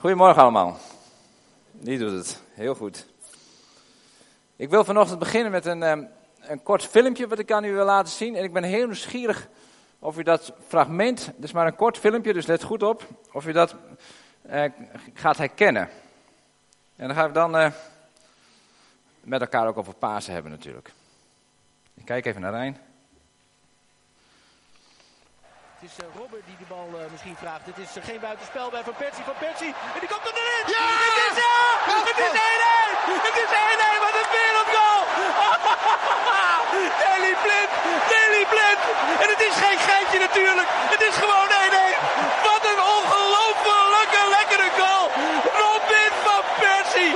Goedemorgen allemaal. Die doet het. Heel goed. Ik wil vanochtend beginnen met een, ehm, een kort filmpje wat ik aan u wil laten zien. En ik ben heel nieuwsgierig of u dat fragment, het is maar een kort filmpje, dus let goed op, of u dat eh, gaat herkennen. En dan gaan we dan eh, met elkaar ook over Pasen hebben natuurlijk. Ik kijk even naar Rijn. Het is uh, Robber die de bal uh, misschien vraagt. Het is uh, geen buitenspel bij Van Persie. Van Persie. En die komt er erin. Ja! Het is ja! Het is 1-1. Het is 1-1. Wat een wereldgoal. Nelly Blind. Nelly Blind. En het is geen geintje natuurlijk. Het is gewoon 1-1. Wat een ongelofelijke lekkere goal. Robin van Persie.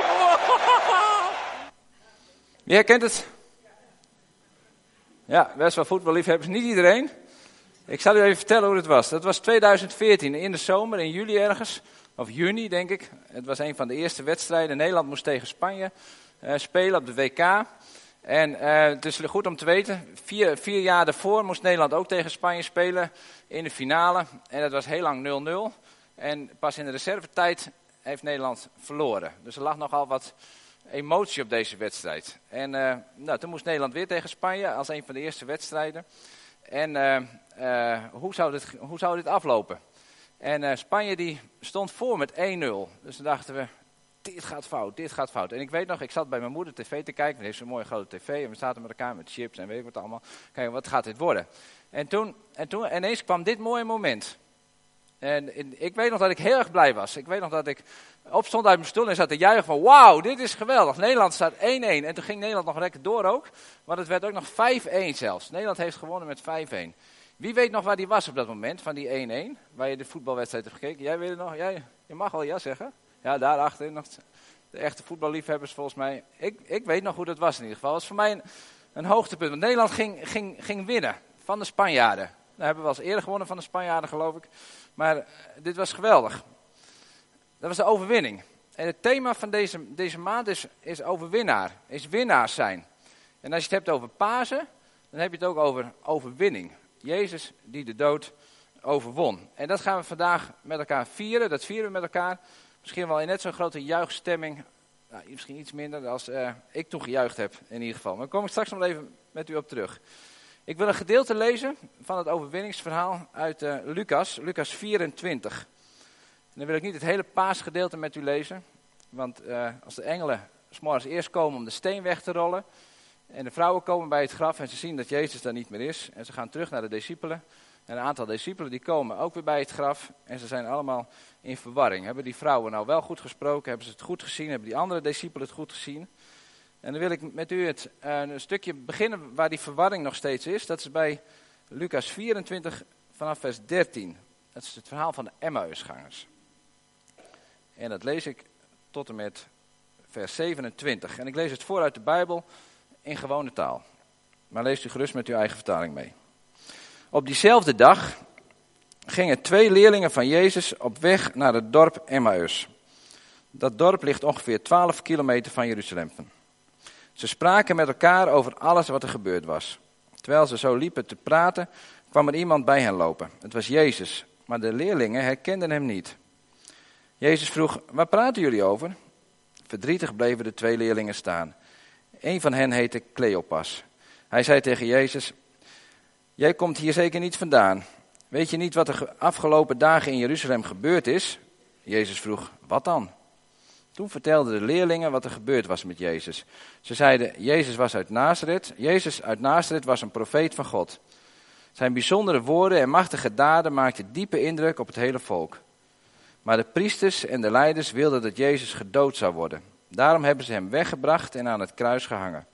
Wie herkent het? Ja, best wel voetballiefhebbers. Niet iedereen. Ik zal u even vertellen hoe het was. Dat was 2014, in de zomer, in juli ergens. Of juni, denk ik. Het was een van de eerste wedstrijden. Nederland moest tegen Spanje uh, spelen op de WK. En uh, het is goed om te weten, vier, vier jaar daarvoor moest Nederland ook tegen Spanje spelen in de finale. En dat was heel lang 0-0. En pas in de reservetijd heeft Nederland verloren. Dus er lag nogal wat emotie op deze wedstrijd. En uh, nou, toen moest Nederland weer tegen Spanje als een van de eerste wedstrijden. En uh, uh, hoe, zou dit, hoe zou dit aflopen? En uh, Spanje die stond voor met 1-0. Dus dan dachten we, dit gaat fout, dit gaat fout. En ik weet nog, ik zat bij mijn moeder tv te kijken. Die heeft zo'n mooie grote tv. En we zaten met elkaar met chips en weet ik wat allemaal. Kijk, wat gaat dit worden? En toen, en toen ineens kwam dit mooie moment. En ik weet nog dat ik heel erg blij was. Ik weet nog dat ik opstond uit mijn stoel en zat te juichen van wauw, dit is geweldig. Nederland staat 1-1. En toen ging Nederland nog lekker door ook. Maar het werd ook nog 5-1 zelfs. Nederland heeft gewonnen met 5-1. Wie weet nog waar die was op dat moment, van die 1-1, waar je de voetbalwedstrijd hebt gekeken? Jij weet het nog? Jij, je mag wel ja zeggen. Ja, daarachter nog de echte voetballiefhebbers volgens mij. Ik, ik weet nog hoe dat was in ieder geval. Dat was voor mij een, een hoogtepunt. Want Nederland ging, ging, ging winnen van de Spanjaarden. Nou hebben we wel eens eerder gewonnen van de Spanjaarden, geloof ik. Maar uh, dit was geweldig. Dat was de overwinning. En het thema van deze, deze maand is, is overwinnaar. Is winnaars zijn. En als je het hebt over Pasen, dan heb je het ook over overwinning. Jezus die de dood overwon. En dat gaan we vandaag met elkaar vieren. Dat vieren we met elkaar. Misschien wel in net zo'n grote juichstemming. Nou, misschien iets minder als uh, ik toen gejuicht heb in ieder geval. Maar daar kom ik straks nog even met u op terug. Ik wil een gedeelte lezen van het overwinningsverhaal uit uh, Lucas, Lucas 24. En dan wil ik niet het hele paasgedeelte met u lezen. Want uh, als de engelen s'morgens eerst komen om de steen weg te rollen. En de vrouwen komen bij het graf en ze zien dat Jezus daar niet meer is. En ze gaan terug naar de discipelen. En een aantal discipelen die komen ook weer bij het graf. En ze zijn allemaal in verwarring. Hebben die vrouwen nou wel goed gesproken? Hebben ze het goed gezien? Hebben die andere discipelen het goed gezien? En dan wil ik met u het, uh, een stukje beginnen waar die verwarring nog steeds is. Dat is bij Lucas 24 vanaf vers 13. Dat is het verhaal van de Emmausgangers. En dat lees ik tot en met vers 27. En ik lees het voor uit de Bijbel in gewone taal. Maar lees u gerust met uw eigen vertaling mee. Op diezelfde dag gingen twee leerlingen van Jezus op weg naar het dorp Emmaus. Dat dorp ligt ongeveer 12 kilometer van Jeruzalem. Ze spraken met elkaar over alles wat er gebeurd was. Terwijl ze zo liepen te praten, kwam er iemand bij hen lopen. Het was Jezus, maar de leerlingen herkenden hem niet. Jezus vroeg, waar praten jullie over? Verdrietig bleven de twee leerlingen staan. Een van hen heette Cleopas. Hij zei tegen Jezus, jij komt hier zeker niet vandaan. Weet je niet wat er afgelopen dagen in Jeruzalem gebeurd is? Jezus vroeg, wat dan? Toen vertelden de leerlingen wat er gebeurd was met Jezus. Ze zeiden, Jezus was uit Nazareth. Jezus uit Nazareth was een profeet van God. Zijn bijzondere woorden en machtige daden maakten diepe indruk op het hele volk. Maar de priesters en de leiders wilden dat Jezus gedood zou worden. Daarom hebben ze hem weggebracht en aan het kruis gehangen.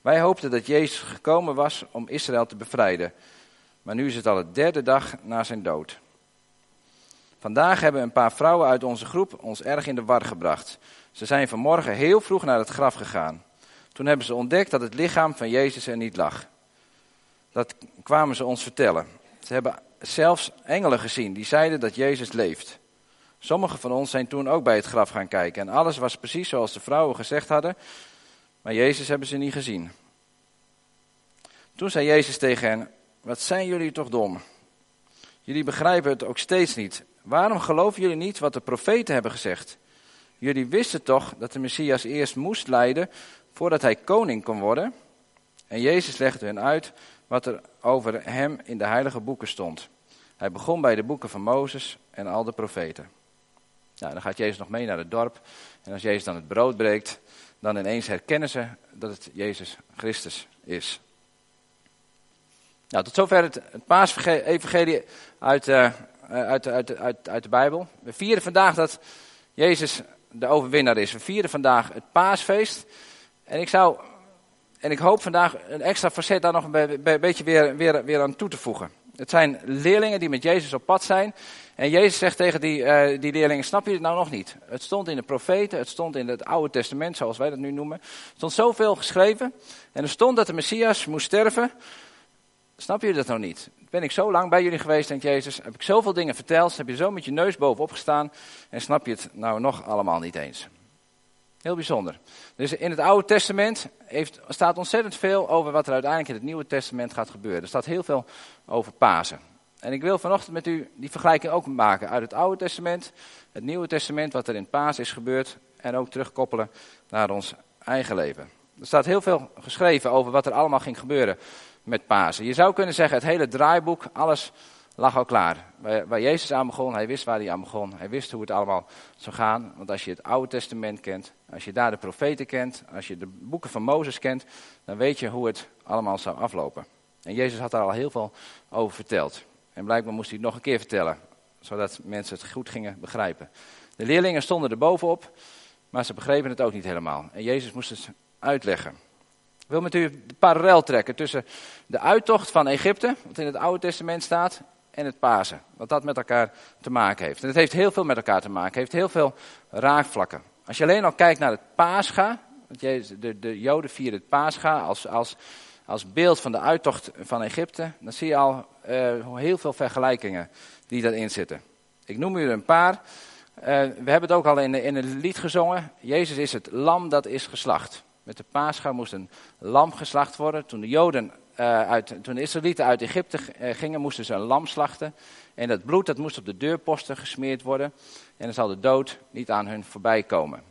Wij hoopten dat Jezus gekomen was om Israël te bevrijden. Maar nu is het al de derde dag na zijn dood. Vandaag hebben een paar vrouwen uit onze groep ons erg in de war gebracht. Ze zijn vanmorgen heel vroeg naar het graf gegaan. Toen hebben ze ontdekt dat het lichaam van Jezus er niet lag. Dat kwamen ze ons vertellen. Ze hebben zelfs engelen gezien die zeiden dat Jezus leeft. Sommigen van ons zijn toen ook bij het graf gaan kijken en alles was precies zoals de vrouwen gezegd hadden, maar Jezus hebben ze niet gezien. Toen zei Jezus tegen hen, wat zijn jullie toch dom? Jullie begrijpen het ook steeds niet. Waarom geloven jullie niet wat de profeten hebben gezegd? Jullie wisten toch dat de Messias eerst moest lijden voordat hij koning kon worden? En Jezus legde hen uit wat er over hem in de heilige boeken stond. Hij begon bij de boeken van Mozes en al de profeten. Nou, dan gaat Jezus nog mee naar het dorp. En als Jezus dan het brood breekt, dan ineens herkennen ze dat het Jezus Christus is. Nou, tot zover het, het paasevangelie uit, uh, uit, uit, uit, uit de Bijbel. We vieren vandaag dat Jezus de overwinnaar is. We vieren vandaag het paasfeest. En ik zou, en ik hoop vandaag een extra facet daar nog een beetje weer, weer, weer aan toe te voegen. Het zijn leerlingen die met Jezus op pad zijn. En Jezus zegt tegen die, uh, die leerlingen, snap je het nou nog niet? Het stond in de profeten, het stond in het Oude Testament, zoals wij dat nu noemen. Er stond zoveel geschreven. En er stond dat de Messias moest sterven. Snap je dat nou niet? Ben ik zo lang bij jullie geweest, denkt Jezus. Heb ik zoveel dingen verteld, heb je zo met je neus bovenop gestaan. En snap je het nou nog allemaal niet eens? Heel bijzonder. Dus in het Oude Testament heeft, staat ontzettend veel over wat er uiteindelijk in het Nieuwe Testament gaat gebeuren. Er staat heel veel over Pasen. En ik wil vanochtend met u die vergelijking ook maken uit het Oude Testament, het Nieuwe Testament, wat er in Paas is gebeurd. En ook terugkoppelen naar ons eigen leven. Er staat heel veel geschreven over wat er allemaal ging gebeuren met Pasen. Je zou kunnen zeggen, het hele draaiboek, alles lag al klaar. Waar, Jezus aan begon, hij wist waar hij aan begon. Hij wist hoe het allemaal zou gaan. Want als je het Oude Testament kent, als je daar de profeten kent, als je de boeken van Mozes kent, dan weet je hoe het allemaal zou aflopen. En Jezus had daar al heel veel over verteld. En blijkbaar moest hij het nog een keer vertellen, zodat mensen het goed gingen begrijpen. De leerlingen stonden er bovenop, maar ze begrepen het ook niet helemaal. En Jezus moest het uitleggen. Ik wil met u de parallel trekken tussen de uittocht van Egypte, wat in het Oude Testament staat, en het Pasen. Wat dat met elkaar te maken heeft. En het heeft heel veel met elkaar te maken, het heeft heel veel raakvlakken. Als je alleen al kijkt naar het Pascha, want de, de Joden vieren het Pascha als, als, als beeld van de uittocht van Egypte, dan zie je al uh, heel veel vergelijkingen die daarin zitten. Ik noem u een paar. Uh, we hebben het ook al in, in een lied gezongen. Jezus is het lam dat is geslacht. Met de Pascha moest een lam geslacht worden. Toen de Joden uh, uit, toen de Israëlieten uit Egypte uh, gingen, moesten ze een lam slachten. En dat bloed dat moest op de deurposten gesmeerd worden. En dan zal de dood niet aan hun voorbij komen.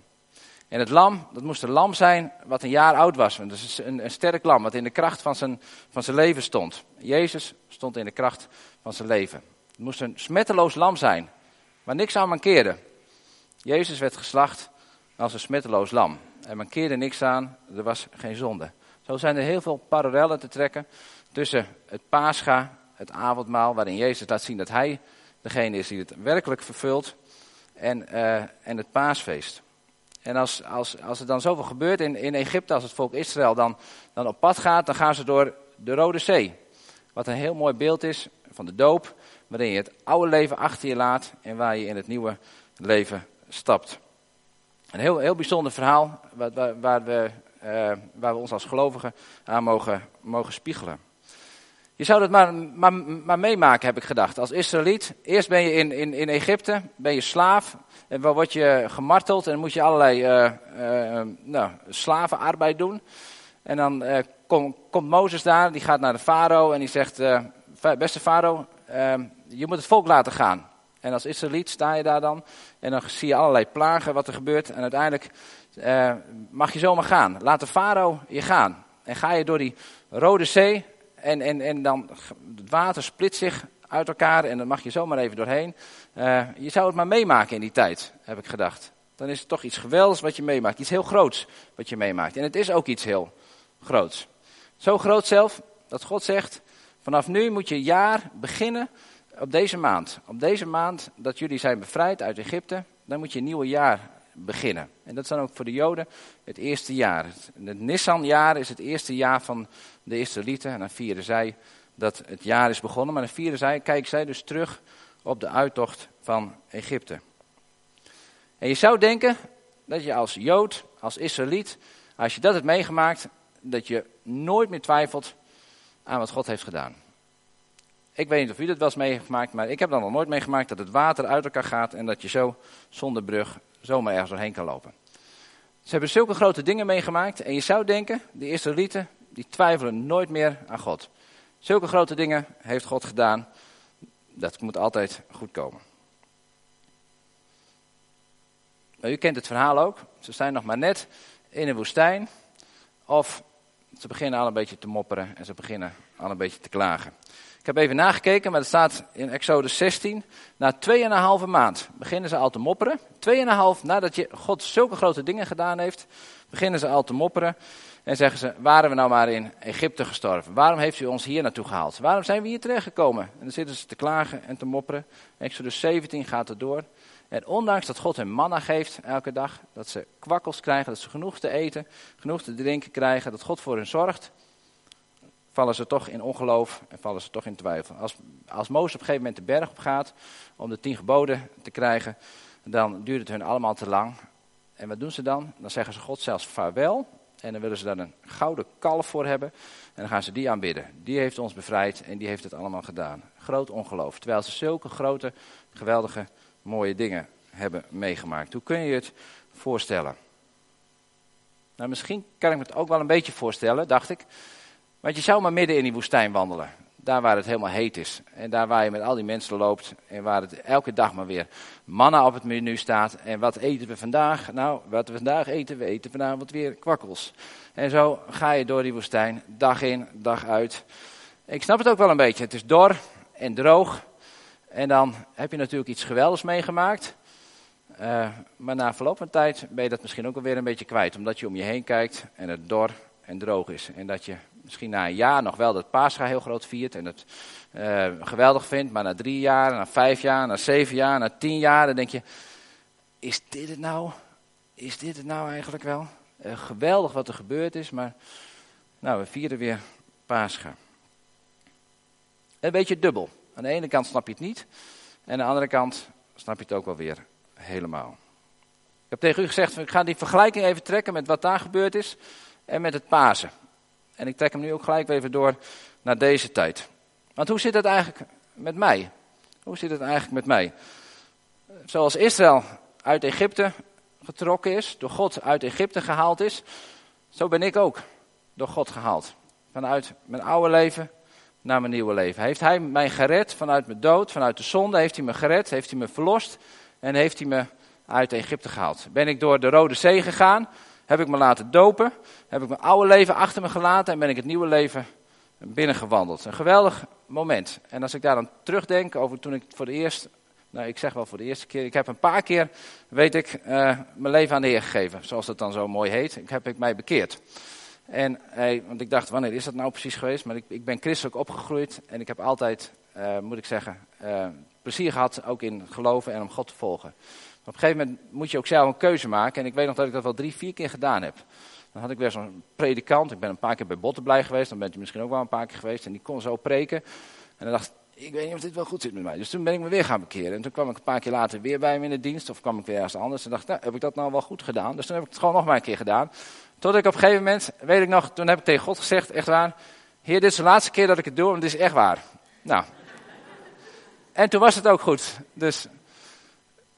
En het lam, dat moest een lam zijn wat een jaar oud was. Dat is een, een sterk lam, wat in de kracht van zijn, van zijn leven stond. Jezus stond in de kracht van zijn leven. Het moest een smetteloos lam zijn, waar niks aan mankeerde. Jezus werd geslacht als een smetteloos lam. Er mankeerde niks aan, er was geen zonde. Zo zijn er heel veel parallellen te trekken tussen het paascha, het avondmaal, waarin Jezus laat zien dat hij degene is die het werkelijk vervult, en, uh, en het paasfeest. En als, als, als er dan zoveel gebeurt in, in Egypte, als het volk Israël dan, dan op pad gaat, dan gaan ze door de Rode Zee. Wat een heel mooi beeld is van de doop, waarin je het oude leven achter je laat en waar je in het nieuwe leven stapt. Een heel, heel bijzonder verhaal waar, waar, waar we uh, waar we ons als gelovigen aan mogen, mogen spiegelen. Je zou dat maar, maar, maar meemaken, heb ik gedacht. Als Israëliet, eerst ben je in, in, in Egypte, ben je slaaf. En word je gemarteld en moet je allerlei uh, uh, nou, slavenarbeid doen. En dan kom, komt Mozes daar, die gaat naar de farao en die zegt... beste farao, je moet het volk laten gaan. En als Israëliet sta je daar dan en dan zie je allerlei plagen wat er gebeurt. En uiteindelijk uh, mag je zomaar gaan. Laat de farao je gaan. En ga je door die Rode Zee en, en, en dan het water split zich uit elkaar en dan mag je zomaar even doorheen. Uh, je zou het maar meemaken in die tijd, heb ik gedacht. Dan is het toch iets geweldigs wat je meemaakt. Iets heel groots wat je meemaakt. En het is ook iets heel groots. Zo groot zelf dat God zegt, vanaf nu moet je jaar beginnen op deze maand. Op deze maand dat jullie zijn bevrijd uit Egypte, dan moet je een nieuwe jaar beginnen. En dat is dan ook voor de Joden het eerste jaar. Het Nissan-jaar is het eerste jaar van de Israëlieten. En dan vieren zij dat het jaar is begonnen. Maar dan vieren zij, kijken zij dus terug op de uittocht van Egypte. En je zou denken dat je als Jood, als Israëliet, als je dat hebt meegemaakt, dat je nooit meer twijfelt aan wat God heeft gedaan. Ik weet niet of u dat wel eens meegemaakt, maar ik heb dan nog nooit meegemaakt dat het water uit elkaar gaat en dat je zo zonder brug zomaar ergens doorheen kan lopen. Ze hebben zulke grote dingen meegemaakt en je zou denken, de Israëlieten, die twijfelen nooit meer aan God. Zulke grote dingen heeft God gedaan, dat moet altijd goed komen. U kent het verhaal ook. Ze zijn nog maar net in een woestijn. Of ze beginnen al een beetje te mopperen en ze beginnen al een beetje te klagen. Ik heb even nagekeken, maar het staat in Exodus 16. Na 2,5 maand beginnen ze al te mopperen. 2,5 nadat je God zulke grote dingen gedaan heeft, beginnen ze al te mopperen. En zeggen ze, waren we nou maar in Egypte gestorven? Waarom heeft u ons hier naartoe gehaald? Waarom zijn we hier terechtgekomen? En dan zitten ze te klagen en te mopperen. Exodus 17 gaat er door. En ondanks dat God hen manna geeft elke dag, dat ze kwakkels krijgen, dat ze genoeg te eten, genoeg te drinken krijgen, dat God voor hen zorgt, vallen ze toch in ongeloof en vallen ze toch in twijfel. Als, als op een gegeven moment de berg op gaat om de tien geboden te krijgen, dan duurt het hun allemaal te lang. En wat doen ze dan? Dan zeggen ze God zelfs vaarwel. En dan willen ze daar een gouden kalf voor hebben. En dan gaan ze die aanbidden. Die heeft ons bevrijd en die heeft het allemaal gedaan. Groot ongeloof. Terwijl ze zulke grote, geweldige, mooie dingen hebben meegemaakt. Hoe kun je het voorstellen? Nou, misschien kan ik me het ook wel een beetje voorstellen, dacht ik. Want je zou maar midden in die woestijn wandelen. Daar waar het helemaal heet is. En daar waar je met al die mensen loopt. En waar het elke dag maar weer manna op het menu staat. En wat eten we vandaag? Nou, wat we vandaag eten, we eten vanavond weer kwakkels. En zo ga je door die woestijn, dag in, dag uit. Ik snap het ook wel een beetje. Het is dor en droog. En dan heb je natuurlijk iets geweldigs meegemaakt. Uh, maar na verloop van tijd ben je dat misschien ook alweer een beetje kwijt. Omdat je om je heen kijkt en het dor en droog is. En dat je misschien na een jaar nog wel dat Pascha heel groot viert en het uh, geweldig vindt. Maar na drie jaar, na vijf jaar, na zeven jaar, na tien jaar, dan denk je, is dit het nou? Is dit het nou eigenlijk wel? Uh, geweldig wat er gebeurd is, maar nou, we vieren weer Pascha. Een beetje dubbel. Aan de ene kant snap je het niet. En aan de andere kant snap je het ook wel weer helemaal. Ik heb tegen u gezegd, ik ga die vergelijking even trekken met wat daar gebeurd is en met het Pasen. En ik trek hem nu ook gelijk weer even door naar deze tijd. Want hoe zit het eigenlijk met mij? Hoe zit het eigenlijk met mij? Zoals Israël uit Egypte getrokken is, door God uit Egypte gehaald is, zo ben ik ook door God gehaald. Vanuit mijn oude leven naar mijn nieuwe leven. Heeft Hij mij gered vanuit mijn dood, vanuit de zonde? Heeft Hij me gered? Heeft Hij me verlost? En heeft Hij me uit Egypte gehaald? Ben ik door de Rode Zee gegaan? Heb ik me laten dopen? Heb ik mijn oude leven achter me gelaten en ben ik het nieuwe leven binnengewandeld? Een geweldig moment. En als ik daar dan terugdenk over toen ik voor de eerste, nou ik zeg wel voor de eerste keer, ik heb een paar keer, weet ik, uh, mijn leven aan de Heer gegeven. Zoals dat dan zo mooi heet. Ik heb ik mij bekeerd. En, want ik dacht, wanneer is dat nou precies geweest? Maar ik, ik ben christelijk opgegroeid en ik heb altijd, uh, moet ik zeggen, uh, plezier gehad ook in geloven en om God te volgen. Op een gegeven moment moet je ook zelf een keuze maken. En ik weet nog dat ik dat wel drie, vier keer gedaan heb. Dan had ik weer zo'n predikant. Ik ben een paar keer bij Bottenblij geweest. Dan bent u misschien ook wel een paar keer geweest. En die kon zo preken. En dan dacht ik, ik weet niet of dit wel goed zit met mij. Dus toen ben ik me weer gaan bekeren. En toen kwam ik een paar keer later weer bij hem in de dienst. Of kwam ik weer ergens anders. En dacht, nou, heb ik dat nou wel goed gedaan? Dus toen heb ik het gewoon nog maar een keer gedaan. Tot ik op een gegeven moment, weet ik nog, toen heb ik tegen God gezegd, echt waar. Heer, dit is de laatste keer dat ik het doe, en dit is echt waar. Nou. En toen was het ook goed. Dus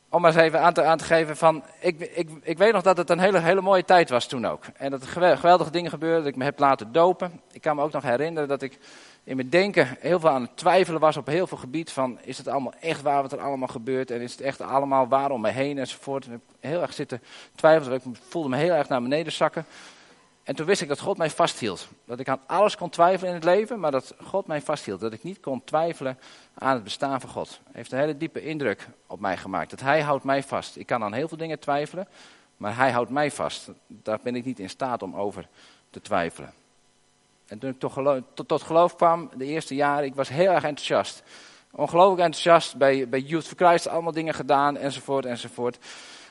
om maar eens even aan te, aan te geven van, ik, ik, ik weet nog dat het een hele, hele mooie tijd was toen ook. En dat er geweldige dingen gebeurden, dat ik me heb laten dopen. Ik kan me ook nog herinneren dat ik in mijn denken heel veel aan het twijfelen was op heel veel gebied van, is het allemaal echt waar wat er allemaal gebeurt? En is het echt allemaal waar om me heen enzovoort. Ik heb heel erg zitten twijfelen, ik voelde me heel erg naar beneden zakken. En toen wist ik dat God mij vasthield. Dat ik aan alles kon twijfelen in het leven, maar dat God mij vasthield. Dat ik niet kon twijfelen aan het bestaan van God. Hij heeft een hele diepe indruk op mij gemaakt. Dat Hij houdt mij vast. Ik kan aan heel veel dingen twijfelen, maar Hij houdt mij vast. Daar ben ik niet in staat om over te twijfelen. En toen ik tot geloof, tot, tot geloof kwam, de eerste jaren, ik was heel erg enthousiast. Ongelooflijk enthousiast bij, bij Youth for Christ, allemaal dingen gedaan, enzovoort, enzovoort.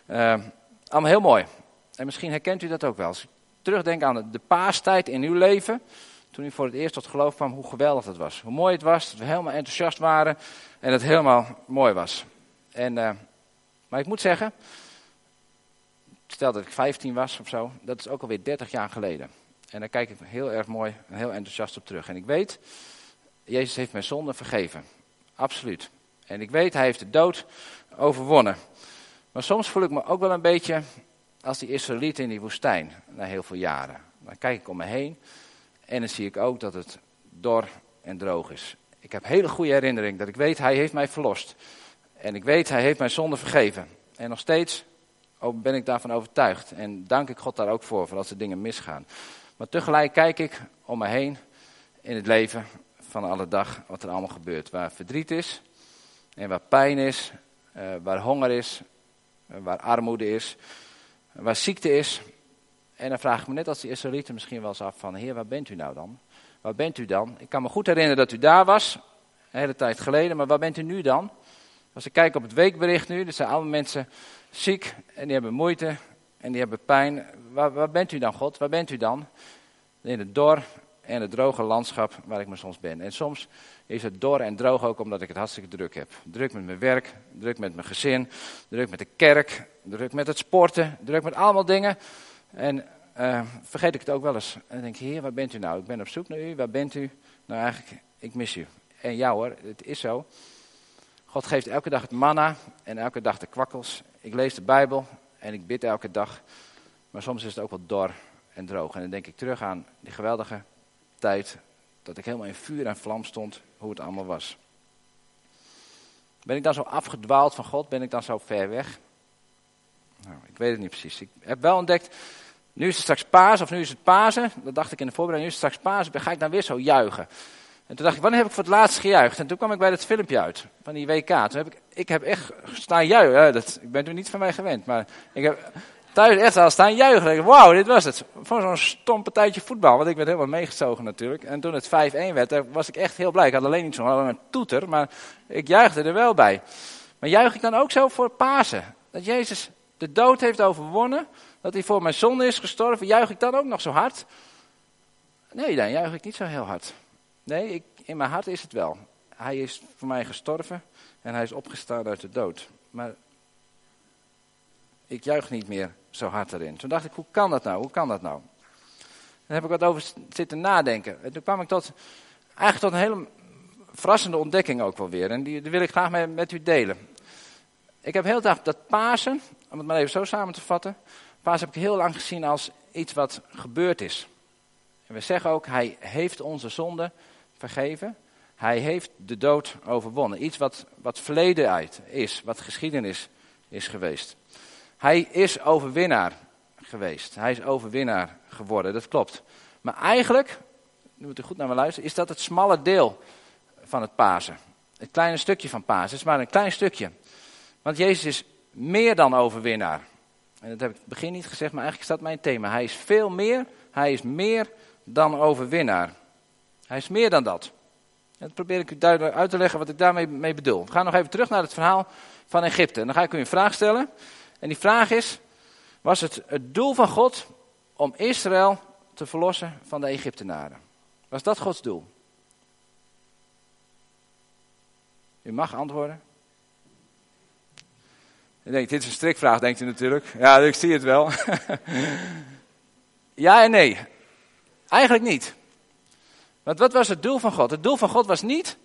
Uh, allemaal heel mooi. En misschien herkent u dat ook wel terugdenk aan de paastijd in uw leven. Toen u voor het eerst tot geloof kwam, hoe geweldig het was. Hoe mooi het was, dat we helemaal enthousiast waren en het helemaal mooi was. En, uh, maar ik moet zeggen, stel dat ik 15 was of zo, dat is ook alweer 30 jaar geleden. En daar kijk ik heel erg mooi en heel enthousiast op terug. En ik weet, Jezus heeft mijn zonde vergeven. Absoluut. En ik weet, hij heeft de dood overwonnen. Maar soms voel ik me ook wel een beetje als die Israëlieten in die woestijn, na heel veel jaren. Dan kijk ik om me heen en dan zie ik ook dat het dor en droog is. Ik heb hele goede herinnering dat ik weet, hij heeft mij verlost. En ik weet, hij heeft mijn zonde vergeven. En nog steeds ben ik daarvan overtuigd. En dank ik God daar ook voor, voor als er dingen misgaan. Maar tegelijk kijk ik om me heen in het leven van alle dag wat er allemaal gebeurt. Waar verdriet is en waar pijn is, uh, waar honger is, uh, waar armoede is, waar ziekte is. En dan vraag ik me net als die Israëlieten misschien wel eens af van, heer, waar bent u nou dan? Waar bent u dan? Ik kan me goed herinneren dat u daar was, een hele tijd geleden, maar waar bent u nu dan? Als ik kijk op het weekbericht nu, er zijn allemaal mensen ziek en die hebben moeite en die hebben pijn. Waar, waar bent u dan, God? Waar bent u dan? In het dor en het droge landschap waar ik me soms ben. En soms is het dor en droog ook omdat ik het hartstikke druk heb. Druk met mijn werk, druk met mijn gezin, druk met de kerk, druk met het sporten, druk met allemaal dingen. En uh, vergeet ik het ook wel eens. En denk heer, waar bent u nou? Ik ben op zoek naar u, waar bent u? Nou eigenlijk, ik mis u. En jou hoor, het is zo. God geeft elke dag het manna en elke dag de kwakkels. Ik lees de Bijbel en ik bid elke dag. Maar soms is het ook wel dor en droog. En dan denk ik terug aan die geweldige tijd dat ik helemaal in vuur en vlam stond, hoe het allemaal was. Ben ik dan zo afgedwaald van God? Ben ik dan zo ver weg? Nou, ik weet het niet precies. Ik heb wel ontdekt, nu is het straks Pasen, of nu is het Pasen. Dat dacht ik in de voorbereiding, nu is het straks Pasen. Ga ik dan weer zo juichen? En toen dacht ik, wanneer heb ik voor het laatst gejuicht? En toen kwam ik bij dat filmpje uit, van die WK. Toen heb ik, ik heb echt staan juichen. Dat, ik ben toen niet van mij gewend, maar ik heb thuis echt al staan juichen. Wauw, dit was het. Van zo'n stom partijtje voetbal, want ik werd helemaal meegezogen natuurlijk. En toen het 5-1 werd, was ik echt heel blij. Ik had alleen niet zo'n toeter, maar ik juichte er wel bij. Maar juich ik dan ook zo voor Pasen? Dat Jezus de dood heeft overwonnen, dat hij voor mijn zonde is gestorven, juich ik dan ook nog zo hard? Nee, dan juich ik niet zo heel hard. Nee, ik, in mijn hart is het wel. Hij is voor mij gestorven en hij is opgestaan uit de dood. Maar ik juich niet meer zo hard erin. Toen dacht ik, hoe kan dat nou? Hoe kan dat nou? Daar heb ik wat over zitten nadenken. En toen kwam ik tot, eigenlijk tot een hele verrassende ontdekking ook wel weer. En die, die wil ik graag met, met u delen. Ik heb heel dag dat Pasen, om het maar even zo samen te vatten. Pasen heb ik heel lang gezien als iets wat gebeurd is. En we zeggen ook, hij heeft onze zonde vergeven. Hij heeft de dood overwonnen. Iets wat, wat verleden uit is, wat geschiedenis is geweest. Hij is overwinnaar geweest. Hij is overwinnaar geworden, dat klopt. Maar eigenlijk, nu moet u goed naar me luisteren, is dat het smalle deel van het Pasen. Het kleine stukje van Pasen. Het is maar een klein stukje. Want Jezus is meer dan overwinnaar. En dat heb ik het begin niet gezegd, maar eigenlijk is dat mijn thema. Hij is veel meer, hij is meer dan overwinnaar. Hij is meer dan dat. En dat probeer ik u duidelijk uit te leggen wat ik daarmee mee bedoel. We gaan nog even terug naar het verhaal van Egypte. En dan ga ik u een vraag stellen. En die vraag is, was het het doel van God om Israël te verlossen van de Egyptenaren? Was dat Gods doel? U mag antwoorden. Ik denk, dit is een strikvraag, denkt u natuurlijk. Ja, ik zie het wel. ja en nee. Eigenlijk niet. Want wat was het doel van God? Het doel van God was niet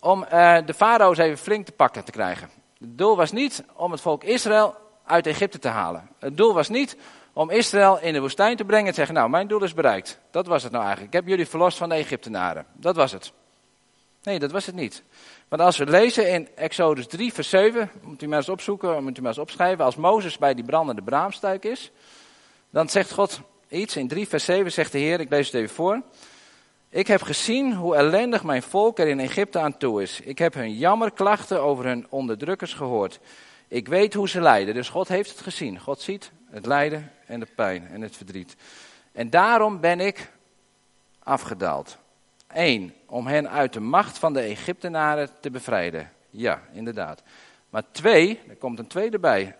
om uh, de farao's even flink te pakken te krijgen. Het doel was niet om het volk Israël uit Egypte te halen. Het doel was niet om Israël in de woestijn te brengen en te zeggen, nou, mijn doel is bereikt. Dat was het nou eigenlijk. Ik heb jullie verlost van de Egyptenaren. Dat was het. Nee, dat was het niet. Want als we lezen in Exodus 3, vers 7, moet u maar eens opzoeken, moet u maar eens opschrijven, als Mozes bij die brandende braamstuik is, dan zegt God iets, in 3 vers 7 zegt de Heer, ik lees het even voor. Ik heb gezien hoe ellendig mijn volk er in Egypte aan toe is. Ik heb hun jammerklachten over hun onderdrukkers gehoord. Ik weet hoe ze lijden. Dus God heeft het gezien. God ziet het lijden en de pijn en het verdriet. En daarom ben ik afgedaald. Eén, om hen uit de macht van de Egyptenaren te bevrijden. Ja, inderdaad. Maar twee, er komt een tweede bij.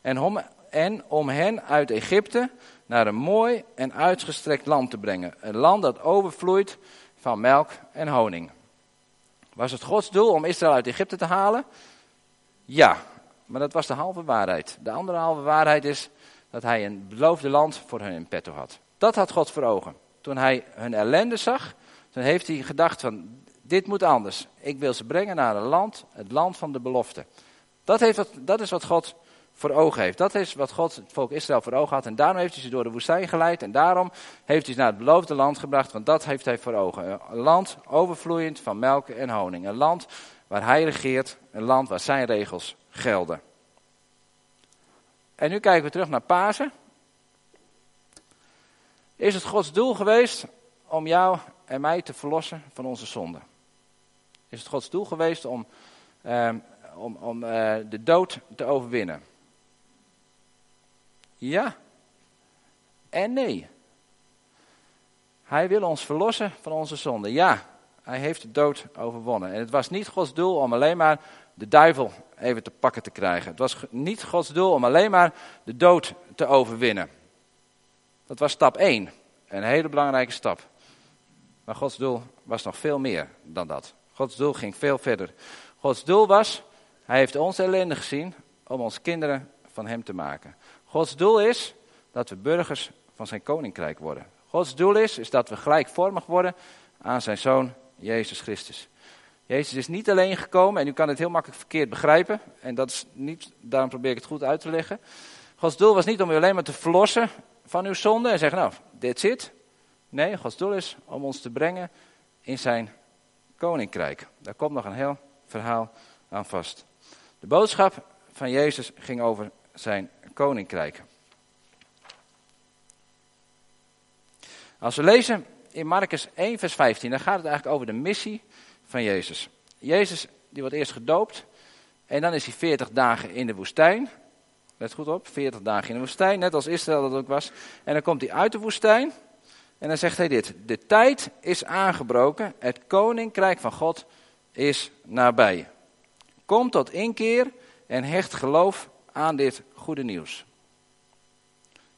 En om, en om hen uit Egypte naar een mooi en uitgestrekt land te brengen. Een land dat overvloeit van melk en honing. Was het Gods doel om Israël uit Egypte te halen? Ja, maar dat was de halve waarheid. De andere halve waarheid is dat hij een beloofde land voor hen in petto had. Dat had God voor ogen. Toen hij hun ellende zag, toen heeft hij gedacht van, dit moet anders. Ik wil ze brengen naar een land, het land van de belofte. Dat, heeft dat is wat God voor ogen heeft. Dat is wat God het volk Israël voor ogen had. En daarom heeft hij ze door de woestijn geleid. En daarom heeft hij ze naar het beloofde land gebracht. Want dat heeft hij voor ogen. Een land overvloeiend van melk en honing. Een land waar hij regeert. Een land waar zijn regels gelden. En nu kijken we terug naar Pasen. Is het Gods doel geweest om jou en mij te verlossen van onze zonde? Is het Gods doel geweest om, ehm, om, om eh, de dood te overwinnen? Ja en nee. Hij wil ons verlossen van onze zonde. Ja, hij heeft de dood overwonnen. En het was niet Gods doel om alleen maar de duivel even te pakken te krijgen. Het was niet Gods doel om alleen maar de dood te overwinnen. Dat was stap 1. Een hele belangrijke stap. Maar Gods doel was nog veel meer dan dat. Gods doel ging veel verder. Gods doel was, hij heeft ons ellende gezien om ons kinderen van hem te maken. Gods doel is dat we burgers van zijn koninkrijk worden. Gods doel is, is dat we gelijkvormig worden aan zijn zoon Jezus Christus. Jezus is niet alleen gekomen, en u kan het heel makkelijk verkeerd begrijpen, en dat is niet, daarom probeer ik het goed uit te leggen. Gods doel was niet om u alleen maar te verlossen van uw zonde en zeggen, nou, dit zit. Nee, Gods doel is om ons te brengen in zijn koninkrijk. Daar komt nog een heel verhaal aan vast. De boodschap van Jezus ging over zijn koninkrijk. Als we lezen in Marcus 1, vers 15, dan gaat het eigenlijk over de missie van Jezus. Jezus die wordt eerst gedoopt en dan is hij 40 dagen in de woestijn. Let goed op, 40 dagen in de woestijn, net als Israël dat ook was. En dan komt hij uit de woestijn en dan zegt hij dit. De tijd is aangebroken, het koninkrijk van God is nabij. Kom tot inkeer en hecht geloof aan dit goede nieuws.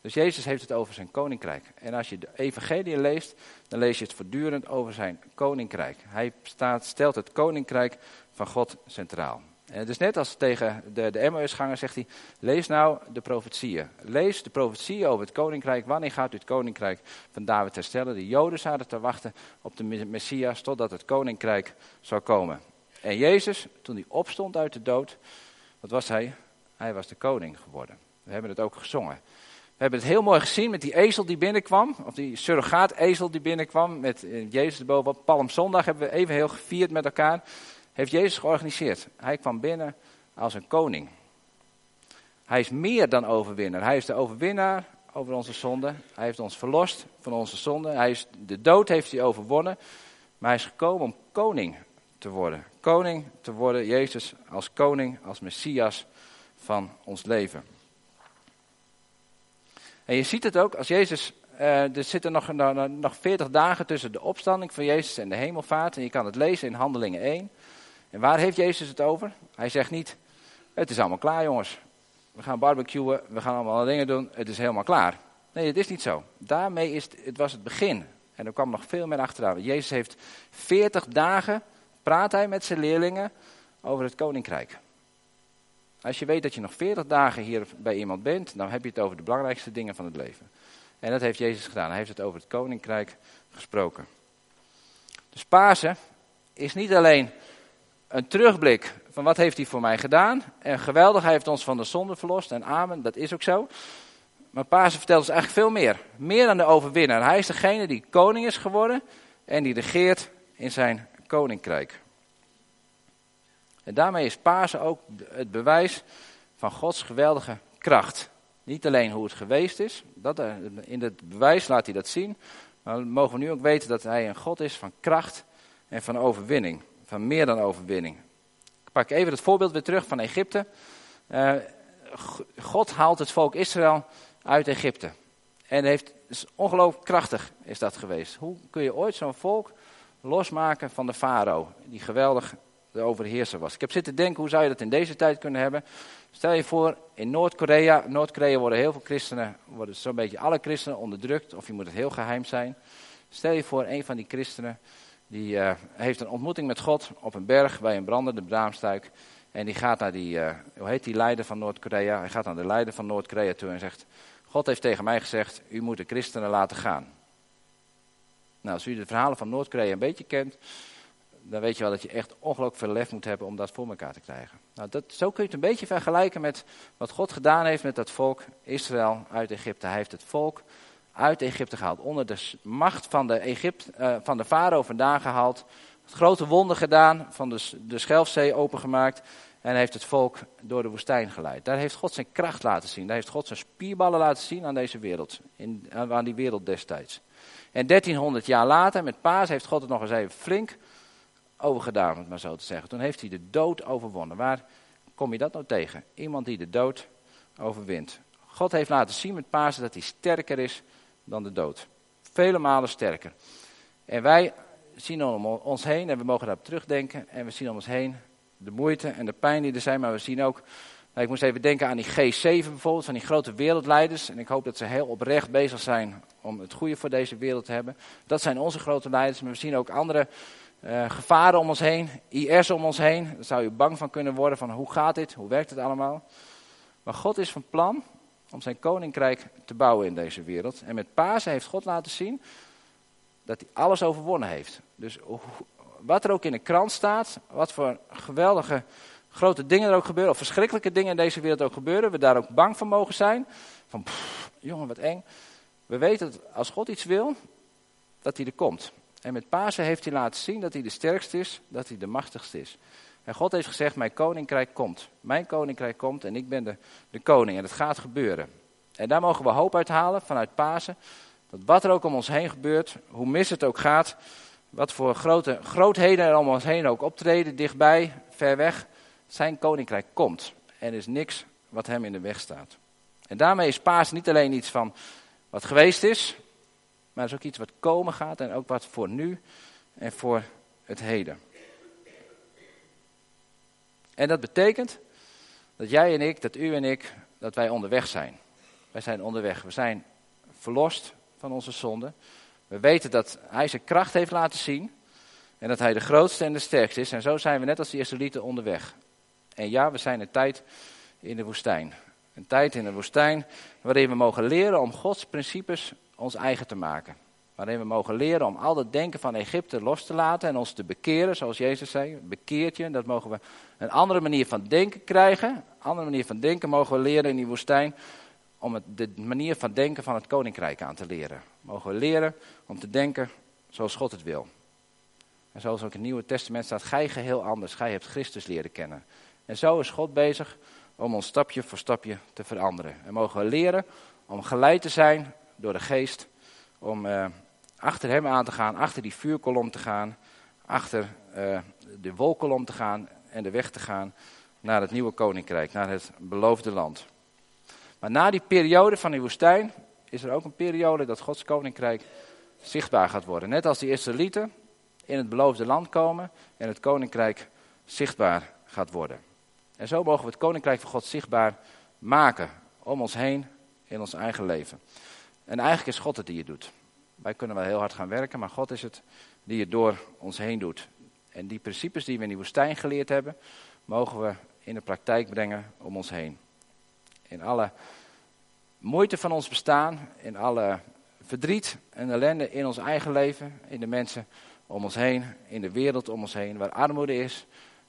Dus Jezus heeft het over zijn koninkrijk. En als je de evangelie leest, dan lees je het voortdurend over zijn koninkrijk. Hij staat, stelt het koninkrijk van God centraal. En het is net als tegen de, de Emmausganger zegt hij, lees nou de profetieën. Lees de profetieën over het koninkrijk. Wanneer gaat u het koninkrijk van David herstellen? De Joden zaten te wachten op de Messias totdat het koninkrijk zou komen. En Jezus, toen hij opstond uit de dood, wat was hij? Hij was de koning geworden. We hebben het ook gezongen. We hebben het heel mooi gezien met die ezel die binnenkwam, of die surrogaat-ezel die binnenkwam, met eh, Jezus erbovenop. Palmzondag hebben we even heel gevierd met elkaar. Heeft Jezus georganiseerd. Hij kwam binnen als een koning. Hij is meer dan overwinnaar. Hij is de overwinnaar over onze zonden. Hij heeft ons verlost van onze zonden. Hij is, de dood heeft hij overwonnen. Maar hij is gekomen om koning te worden. Koning te worden, Jezus als koning, als Messias van ons leven. En je ziet het ook, als Jezus, uh, er zitten nog, nog, nog 40 dagen tussen de opstanding van Jezus en de hemelvaart. En je kan het lezen in Handelingen 1. En waar heeft Jezus het over? Hij zegt niet, het is allemaal klaar jongens. We gaan barbecuen, we gaan allemaal dingen doen, het is helemaal klaar. Nee, het is niet zo. Daarmee is het, het was het begin. En er kwam nog veel meer achteraan. Jezus heeft 40 dagen, praat hij met zijn leerlingen over het koninkrijk. Als je weet dat je nog 40 dagen hier bij iemand bent, dan heb je het over de belangrijkste dingen van het leven. En dat heeft Jezus gedaan. Hij heeft het over het koninkrijk gesproken. Dus Pasen is niet alleen een terugblik van wat heeft hij voor mij gedaan. En geweldig, hij heeft ons van de zonde verlost. En amen, dat is ook zo. Maar Pasen vertelt ons eigenlijk veel meer. Meer dan de overwinnaar. Hij is degene die koning is geworden en die regeert in zijn koninkrijk. En daarmee is Pasen ook het bewijs van Gods geweldige kracht. Niet alleen hoe het geweest is, dat, eh, in het bewijs laat hij dat zien. Maar we mogen nu ook weten dat hij een God is van kracht en van overwinning. Van meer dan overwinning. Ik pak even het voorbeeld weer terug van Egypte. Uh, God haalt het volk Israël uit Egypte. En heeft, is ongelooflijk krachtig is dat geweest. Hoe kun je ooit zo'n volk losmaken van de farao, die geweldig de overheerser was. Ik heb zitten denken, hoe zou je dat in deze tijd kunnen hebben? Stel je voor, in Noord-Korea, Noord-Korea worden heel veel christenen, worden zo'n beetje alle christenen onderdrukt, of je moet het heel geheim zijn. Stel je voor, een van die christenen, die uh, heeft een ontmoeting met God op een berg bij een brandende braamstuik. En die gaat naar die, uh, hoe heet die leider van Noord-Korea? Hij gaat naar de leider van Noord-Korea toe en zegt, God heeft tegen mij gezegd, u moet de christenen laten gaan. Nou, als u de verhalen van Noord-Korea een beetje kent, dan weet je wel dat je echt ongelooflijk veel lef moet hebben om dat voor elkaar te krijgen. Nou, dat, zo kun je het een beetje vergelijken met wat God gedaan heeft met dat volk Israël uit Egypte. Hij heeft het volk uit Egypte gehaald, onder de macht van de, Egypte, uh, van de farao vandaan gehaald. Het grote wonder gedaan, van de, de Schelfzee opengemaakt. En heeft het volk door de woestijn geleid. Daar heeft God zijn kracht laten zien. Daar heeft God zijn spierballen laten zien aan deze wereld. In, aan die wereld destijds. En 1300 jaar later, met Paas, heeft God het nog eens even flink overgedaan, om het maar zo te zeggen. Toen heeft hij de dood overwonnen. Waar kom je dat nou tegen? Iemand die de dood overwint. God heeft laten zien met Pasen dat hij sterker is dan de dood. Vele malen sterker. En wij zien om ons heen, en we mogen daarop terugdenken, en we zien om ons heen de moeite en de pijn die er zijn, maar we zien ook, nou, ik moest even denken aan die G7 bijvoorbeeld, van die grote wereldleiders, en ik hoop dat ze heel oprecht bezig zijn om het goede voor deze wereld te hebben. Dat zijn onze grote leiders, maar we zien ook andere uh, gevaren om ons heen, IS om ons heen. Daar zou je bang van kunnen worden van hoe gaat dit, hoe werkt het allemaal. Maar God is van plan om zijn koninkrijk te bouwen in deze wereld. En met Pasen heeft God laten zien dat hij alles overwonnen heeft. Dus wat er ook in de krant staat, wat voor geweldige grote dingen er ook gebeuren, of verschrikkelijke dingen in deze wereld ook gebeuren, we daar ook bang van mogen zijn. Van, jongen, wat eng. We weten dat als God iets wil, dat hij er komt. En met Pasen heeft hij laten zien dat hij de sterkste is, dat hij de machtigste is. En God heeft gezegd, mijn koninkrijk komt. Mijn koninkrijk komt en ik ben de, de koning. En het gaat gebeuren. En daar mogen we hoop uit halen vanuit Pasen. Dat wat er ook om ons heen gebeurt, hoe mis het ook gaat, wat voor grote grootheden er om ons heen ook optreden, dichtbij, ver weg, zijn koninkrijk komt. En er is niks wat hem in de weg staat. En daarmee is Pasen niet alleen iets van wat geweest is, maar het is ook iets wat komen gaat en ook wat voor nu en voor het heden. En dat betekent dat jij en ik, dat u en ik, dat wij onderweg zijn. Wij zijn onderweg. We zijn verlost van onze zonde. We weten dat Hij zijn kracht heeft laten zien. En dat Hij de grootste en de sterkste is. En zo zijn we net als de Israëlieten onderweg. En ja, we zijn een tijd in de woestijn. Een tijd in de woestijn waarin we mogen leren om Gods principes ons eigen te maken. Waarin we mogen leren om al dat denken van Egypte los te laten en ons te bekeren, zoals Jezus zei. Bekeert je, dat mogen we een andere manier van denken krijgen. Een andere manier van denken mogen we leren in die woestijn. Om het, de manier van denken van het koninkrijk aan te leren. Mogen we leren om te denken zoals God het wil. En zoals ook in het Nieuwe Testament staat, gij geheel anders. Gij hebt Christus leren kennen. En zo is God bezig om ons stapje voor stapje te veranderen. En mogen we leren om geleid te zijn door de geest. Om uh, achter hem aan te gaan, achter die vuurkolom te gaan. Achter uh, de wolkolom te gaan en de weg te gaan naar het nieuwe koninkrijk, naar het beloofde land. Maar na die periode van die woestijn is er ook een periode dat Gods koninkrijk zichtbaar gaat worden. Net als die Israëlieten in het beloofde land komen en het koninkrijk zichtbaar gaat worden. En zo mogen we het koninkrijk van God zichtbaar maken om ons heen in ons eigen leven. En eigenlijk is God het die het doet. Wij kunnen wel heel hard gaan werken, maar God is het die het door ons heen doet. En die principes die we in die woestijn geleerd hebben, mogen we in de praktijk brengen om ons heen. In alle moeite van ons bestaan, in alle verdriet en ellende in ons eigen leven, in de mensen om ons heen, in de wereld om ons heen, waar armoede is,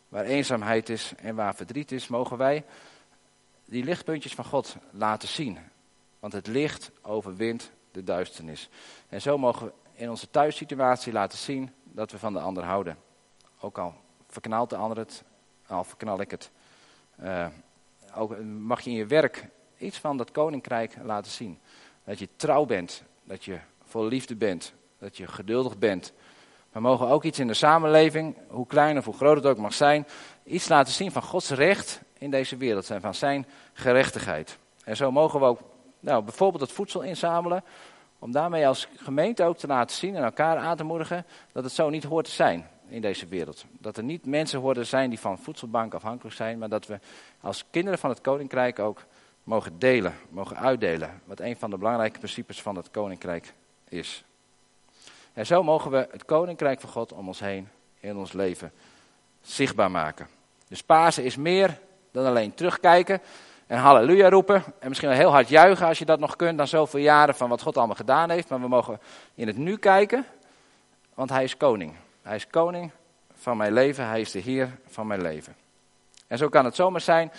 waar eenzaamheid is en waar verdriet is, mogen wij die lichtpuntjes van God laten zien. Want het licht overwint de duisternis. En zo mogen we in onze thuissituatie laten zien dat we van de ander houden. Ook al verknalt de ander het, al verknal ik het. Uh, ook mag je in je werk iets van dat koninkrijk laten zien. Dat je trouw bent, dat je vol liefde bent, dat je geduldig bent. We mogen ook iets in de samenleving, hoe klein of hoe groot het ook mag zijn, iets laten zien van Gods recht in deze wereld en van zijn gerechtigheid. En zo mogen we ook nou, bijvoorbeeld het voedsel inzamelen, om daarmee als gemeente ook te laten zien en elkaar aan te moedigen dat het zo niet hoort te zijn in deze wereld. Dat er niet mensen horen zijn die van voedselbank afhankelijk zijn, maar dat we als kinderen van het koninkrijk ook mogen delen, mogen uitdelen. Wat een van de belangrijke principes van het koninkrijk is. En zo mogen we het koninkrijk van God om ons heen in ons leven zichtbaar maken. Dus Pasen is meer dan alleen terugkijken en halleluja roepen. En misschien wel heel hard juichen als je dat nog kunt, dan zoveel jaren van wat God allemaal gedaan heeft. Maar we mogen in het nu kijken, want Hij is koning. Hij is koning van mijn leven, Hij is de Heer van mijn leven. En zo kan het zomaar zijn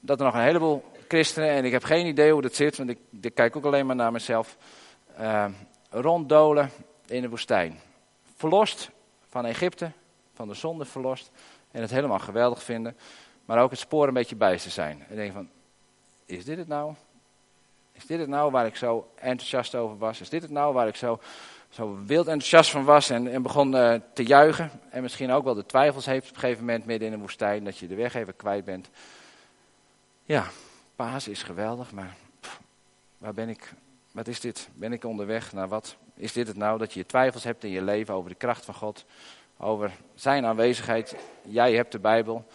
dat er nog een heleboel christenen, en ik heb geen idee hoe dat zit, want ik, ik kijk ook alleen maar naar mezelf, uh, ronddolen in de woestijn. Verlost van Egypte, van de zonde verlost, en het helemaal geweldig vinden. Maar ook het spoor een beetje bij te zijn. En denk van, is dit het nou? Is dit het nou waar ik zo enthousiast over was? Is dit het nou waar ik zo, zo wild enthousiast van was en, en begon uh, te juichen? En misschien ook wel de twijfels heeft op een gegeven moment midden in de woestijn, dat je de weg even kwijt bent. Ja, Paas is geweldig, maar waar ben ik? Wat is dit? Ben ik onderweg naar wat? Is dit het nou dat je twijfels hebt in je leven over de kracht van God? Over zijn aanwezigheid? Jij hebt de Bijbel.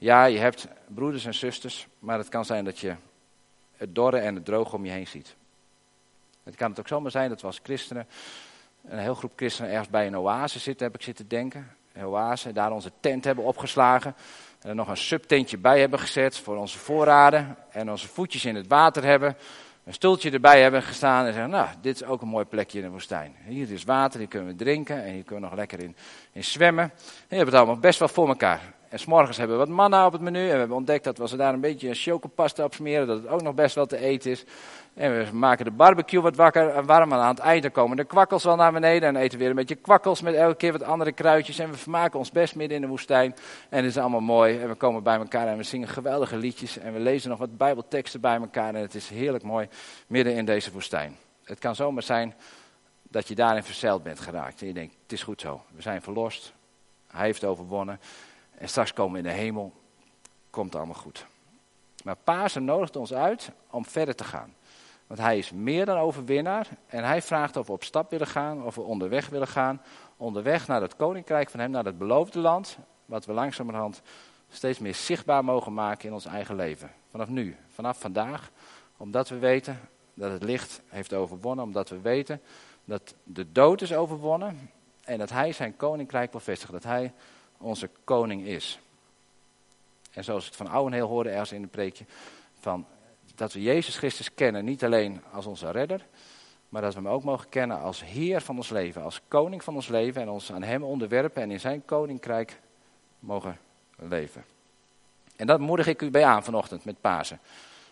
Ja, je hebt broeders en zusters, maar het kan zijn dat je het dorre en het droge om je heen ziet. Het kan het ook zomaar zijn dat we als christenen, een heel groep christenen ergens bij een oase zitten, heb ik zitten denken. Een oase, daar onze tent hebben opgeslagen. En er nog een subtentje bij hebben gezet voor onze voorraden. En onze voetjes in het water hebben. Een stoeltje erbij hebben gestaan en zeggen, nou, dit is ook een mooi plekje in de woestijn. Hier is water, hier kunnen we drinken en hier kunnen we nog lekker in, in zwemmen. En je hebt het allemaal best wel voor elkaar. En s'morgens hebben we wat manna op het menu. En we hebben ontdekt dat als we daar een beetje chocopasta op smeren, dat het ook nog best wel te eten is. En we maken de barbecue wat wakker, en warm. En aan het einde komen de kwakkels wel naar beneden. En eten weer een beetje kwakkels met elke keer wat andere kruidjes. En we vermaken ons best midden in de woestijn. En het is allemaal mooi. En we komen bij elkaar en we zingen geweldige liedjes. En we lezen nog wat bijbelteksten bij elkaar. En het is heerlijk mooi midden in deze woestijn. Het kan zomaar zijn dat je daarin verzeild bent geraakt. En je denkt, het is goed zo. We zijn verlost. Hij heeft overwonnen. En straks komen we in de hemel. Komt allemaal goed. Maar Pasen nodigt ons uit om verder te gaan. Want hij is meer dan overwinnaar. En hij vraagt of we op stap willen gaan, of we onderweg willen gaan. Onderweg naar het koninkrijk van hem, naar het beloofde land. Wat we langzamerhand steeds meer zichtbaar mogen maken in ons eigen leven. Vanaf nu, vanaf vandaag. Omdat we weten dat het licht heeft overwonnen. Omdat we weten dat de dood is overwonnen. En dat hij zijn koninkrijk wil vestigen. Dat hij onze koning is. En zoals ik van ouwen heel hoorde ergens in een preekje. Van dat we Jezus Christus kennen, niet alleen als onze redder, maar dat we hem ook mogen kennen als Heer van ons leven, als koning van ons leven en ons aan hem onderwerpen en in zijn koninkrijk mogen leven. En dat moedig ik u bij aan vanochtend met Pasen.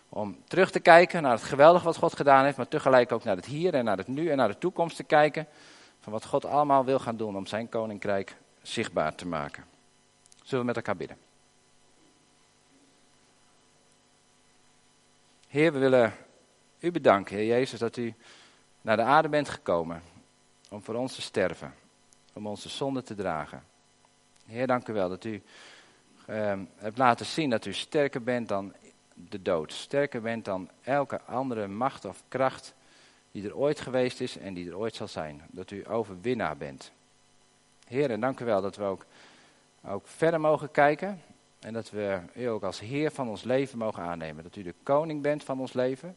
Om terug te kijken naar het geweldige wat God gedaan heeft, maar tegelijk ook naar het hier en naar het nu en naar de toekomst te kijken. Van wat God allemaal wil gaan doen om zijn koninkrijk zichtbaar te maken. Zullen we met elkaar bidden? Heer, we willen u bedanken, Heer Jezus, dat u naar de aarde bent gekomen om voor ons te sterven, om onze zonde te dragen. Heer, dank u wel dat u uh, hebt laten zien dat u sterker bent dan de dood, sterker bent dan elke andere macht of kracht die er ooit geweest is en die er ooit zal zijn. Dat u overwinnaar bent. Heer, en dank u wel dat we ook, ook verder mogen kijken en dat we u ook als Heer van ons leven mogen aannemen. Dat u de koning bent van ons leven.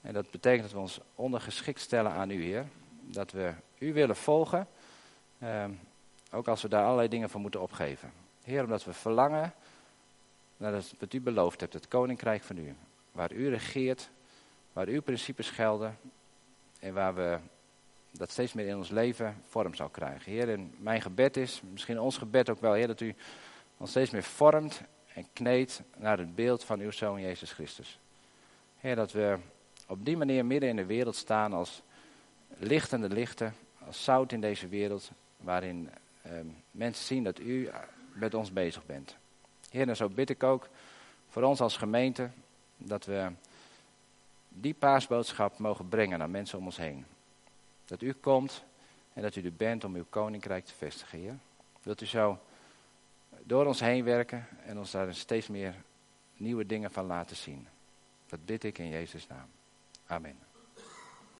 En dat betekent dat we ons ondergeschikt stellen aan u, Heer. Dat we u willen volgen. Eh, ook als we daar allerlei dingen voor moeten opgeven. Heer, omdat we verlangen naar wat u beloofd hebt, het koninkrijk van u. Waar u regeert, waar uw principes gelden. En waar we dat steeds meer in ons leven vorm zal krijgen. Heer, en mijn gebed is, misschien ons gebed ook wel, Heer, dat u ons steeds meer vormt en kneedt naar het beeld van uw Zoon Jezus Christus. Heer, dat we op die manier midden in de wereld staan als lichtende lichten, als zout in deze wereld, waarin eh, mensen zien dat u met ons bezig bent. Heer, en zo bid ik ook voor ons als gemeente dat we die paasboodschap mogen brengen naar mensen om ons heen. Dat u komt en dat u er bent om uw koninkrijk te vestigen, Heer. Dat u zo door ons heen werken en ons daar steeds meer nieuwe dingen van laten zien. Dat bid ik in Jezus' naam. Amen.